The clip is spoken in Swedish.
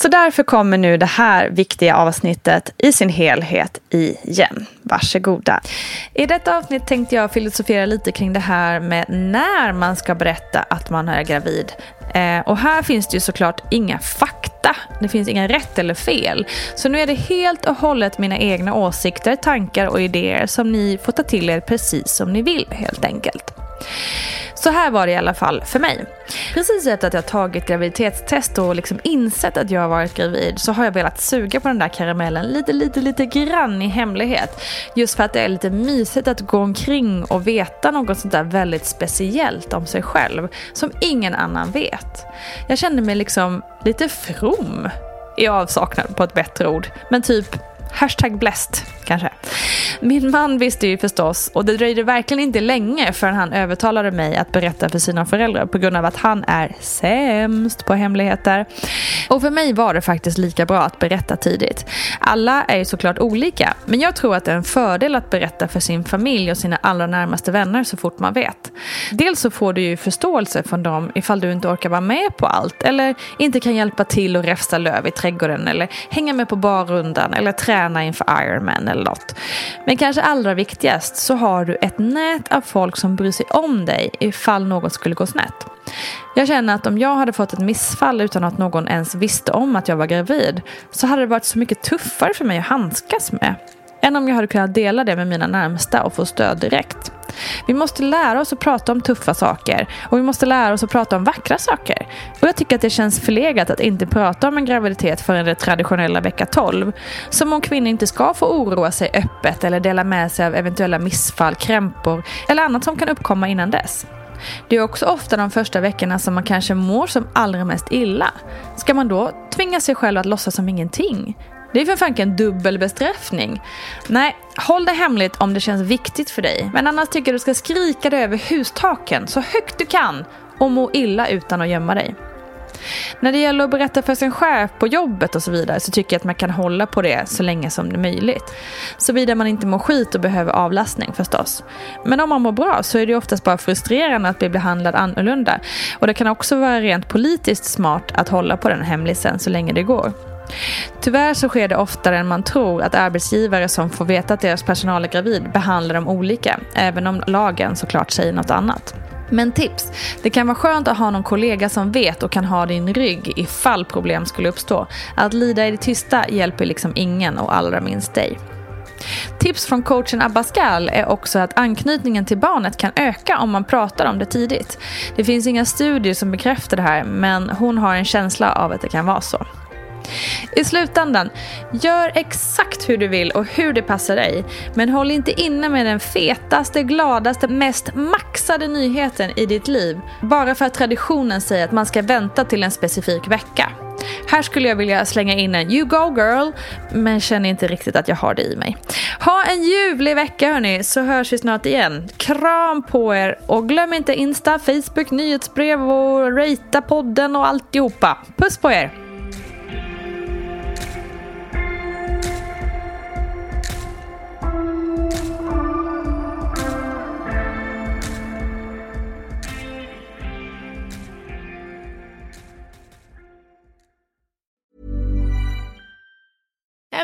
Så därför kommer nu det här viktiga avsnittet i sin helhet igen. Varsågoda. I detta avsnitt tänkte jag filosofera lite kring det här med när man ska berätta att man är gravid. Eh, och här finns det ju såklart inga fakta. Det finns inga rätt eller fel. Så nu är det helt och hållet mina egna åsikter, tankar och idéer som ni får ta till er precis som ni vill helt enkelt. Så här var det i alla fall för mig. Precis efter att jag tagit graviditetstest och liksom insett att jag varit gravid så har jag velat suga på den där karamellen lite, lite, lite grann i hemlighet. Just för att det är lite mysigt att gå omkring och veta något sånt där väldigt speciellt om sig själv som ingen annan vet. Jag kände mig liksom lite from i avsaknad på ett bättre ord. Men typ Hashtag blessed, kanske. Min man visste ju förstås och det dröjde verkligen inte länge förrän han övertalade mig att berätta för sina föräldrar på grund av att han är sämst på hemligheter. Och för mig var det faktiskt lika bra att berätta tidigt. Alla är ju såklart olika, men jag tror att det är en fördel att berätta för sin familj och sina allra närmaste vänner så fort man vet. Dels så får du ju förståelse från dem ifall du inte orkar vara med på allt eller inte kan hjälpa till och räfsa löv i trädgården eller hänga med på barrundan eller träna inför Ironman eller något. Men kanske allra viktigast så har du ett nät av folk som bryr sig om dig ifall något skulle gå snett. Jag känner att om jag hade fått ett missfall utan att någon ens visste om att jag var gravid så hade det varit så mycket tuffare för mig att handskas med än om jag hade kunnat dela det med mina närmsta och få stöd direkt. Vi måste lära oss att prata om tuffa saker och vi måste lära oss att prata om vackra saker. Och jag tycker att det känns förlegat att inte prata om en graviditet förrän det traditionella vecka 12. Som om kvinnor inte ska få oroa sig öppet eller dela med sig av eventuella missfall, krämpor eller annat som kan uppkomma innan dess. Det är också ofta de första veckorna som man kanske mår som allra mest illa. Ska man då tvinga sig själv att låtsas som ingenting? Det är för fanken dubbel bestraffning. Nej, håll det hemligt om det känns viktigt för dig. Men annars tycker jag du ska skrika dig över hustaken så högt du kan och må illa utan att gömma dig. När det gäller att berätta för sin chef på jobbet och så vidare så tycker jag att man kan hålla på det så länge som det är möjligt. Såvida man inte mår skit och behöver avlastning förstås. Men om man mår bra så är det oftast bara frustrerande att bli behandlad annorlunda. Och det kan också vara rent politiskt smart att hålla på den hemlisen så länge det går. Tyvärr så sker det oftare än man tror att arbetsgivare som får veta att deras personal är gravid behandlar dem olika, även om lagen såklart säger något annat. Men tips, det kan vara skönt att ha någon kollega som vet och kan ha din rygg ifall problem skulle uppstå. Att lida i det tysta hjälper liksom ingen och allra minst dig. Tips från coachen Abascal är också att anknytningen till barnet kan öka om man pratar om det tidigt. Det finns inga studier som bekräftar det här men hon har en känsla av att det kan vara så. I slutändan, gör exakt hur du vill och hur det passar dig. Men håll inte inne med den fetaste, gladaste, mest maxade nyheten i ditt liv. Bara för att traditionen säger att man ska vänta till en specifik vecka. Här skulle jag vilja slänga in en You go girl, men känner inte riktigt att jag har det i mig. Ha en ljuvlig vecka hörni, så hörs vi snart igen. Kram på er och glöm inte Insta, Facebook, nyhetsbrev och ratea podden och alltihopa. Puss på er!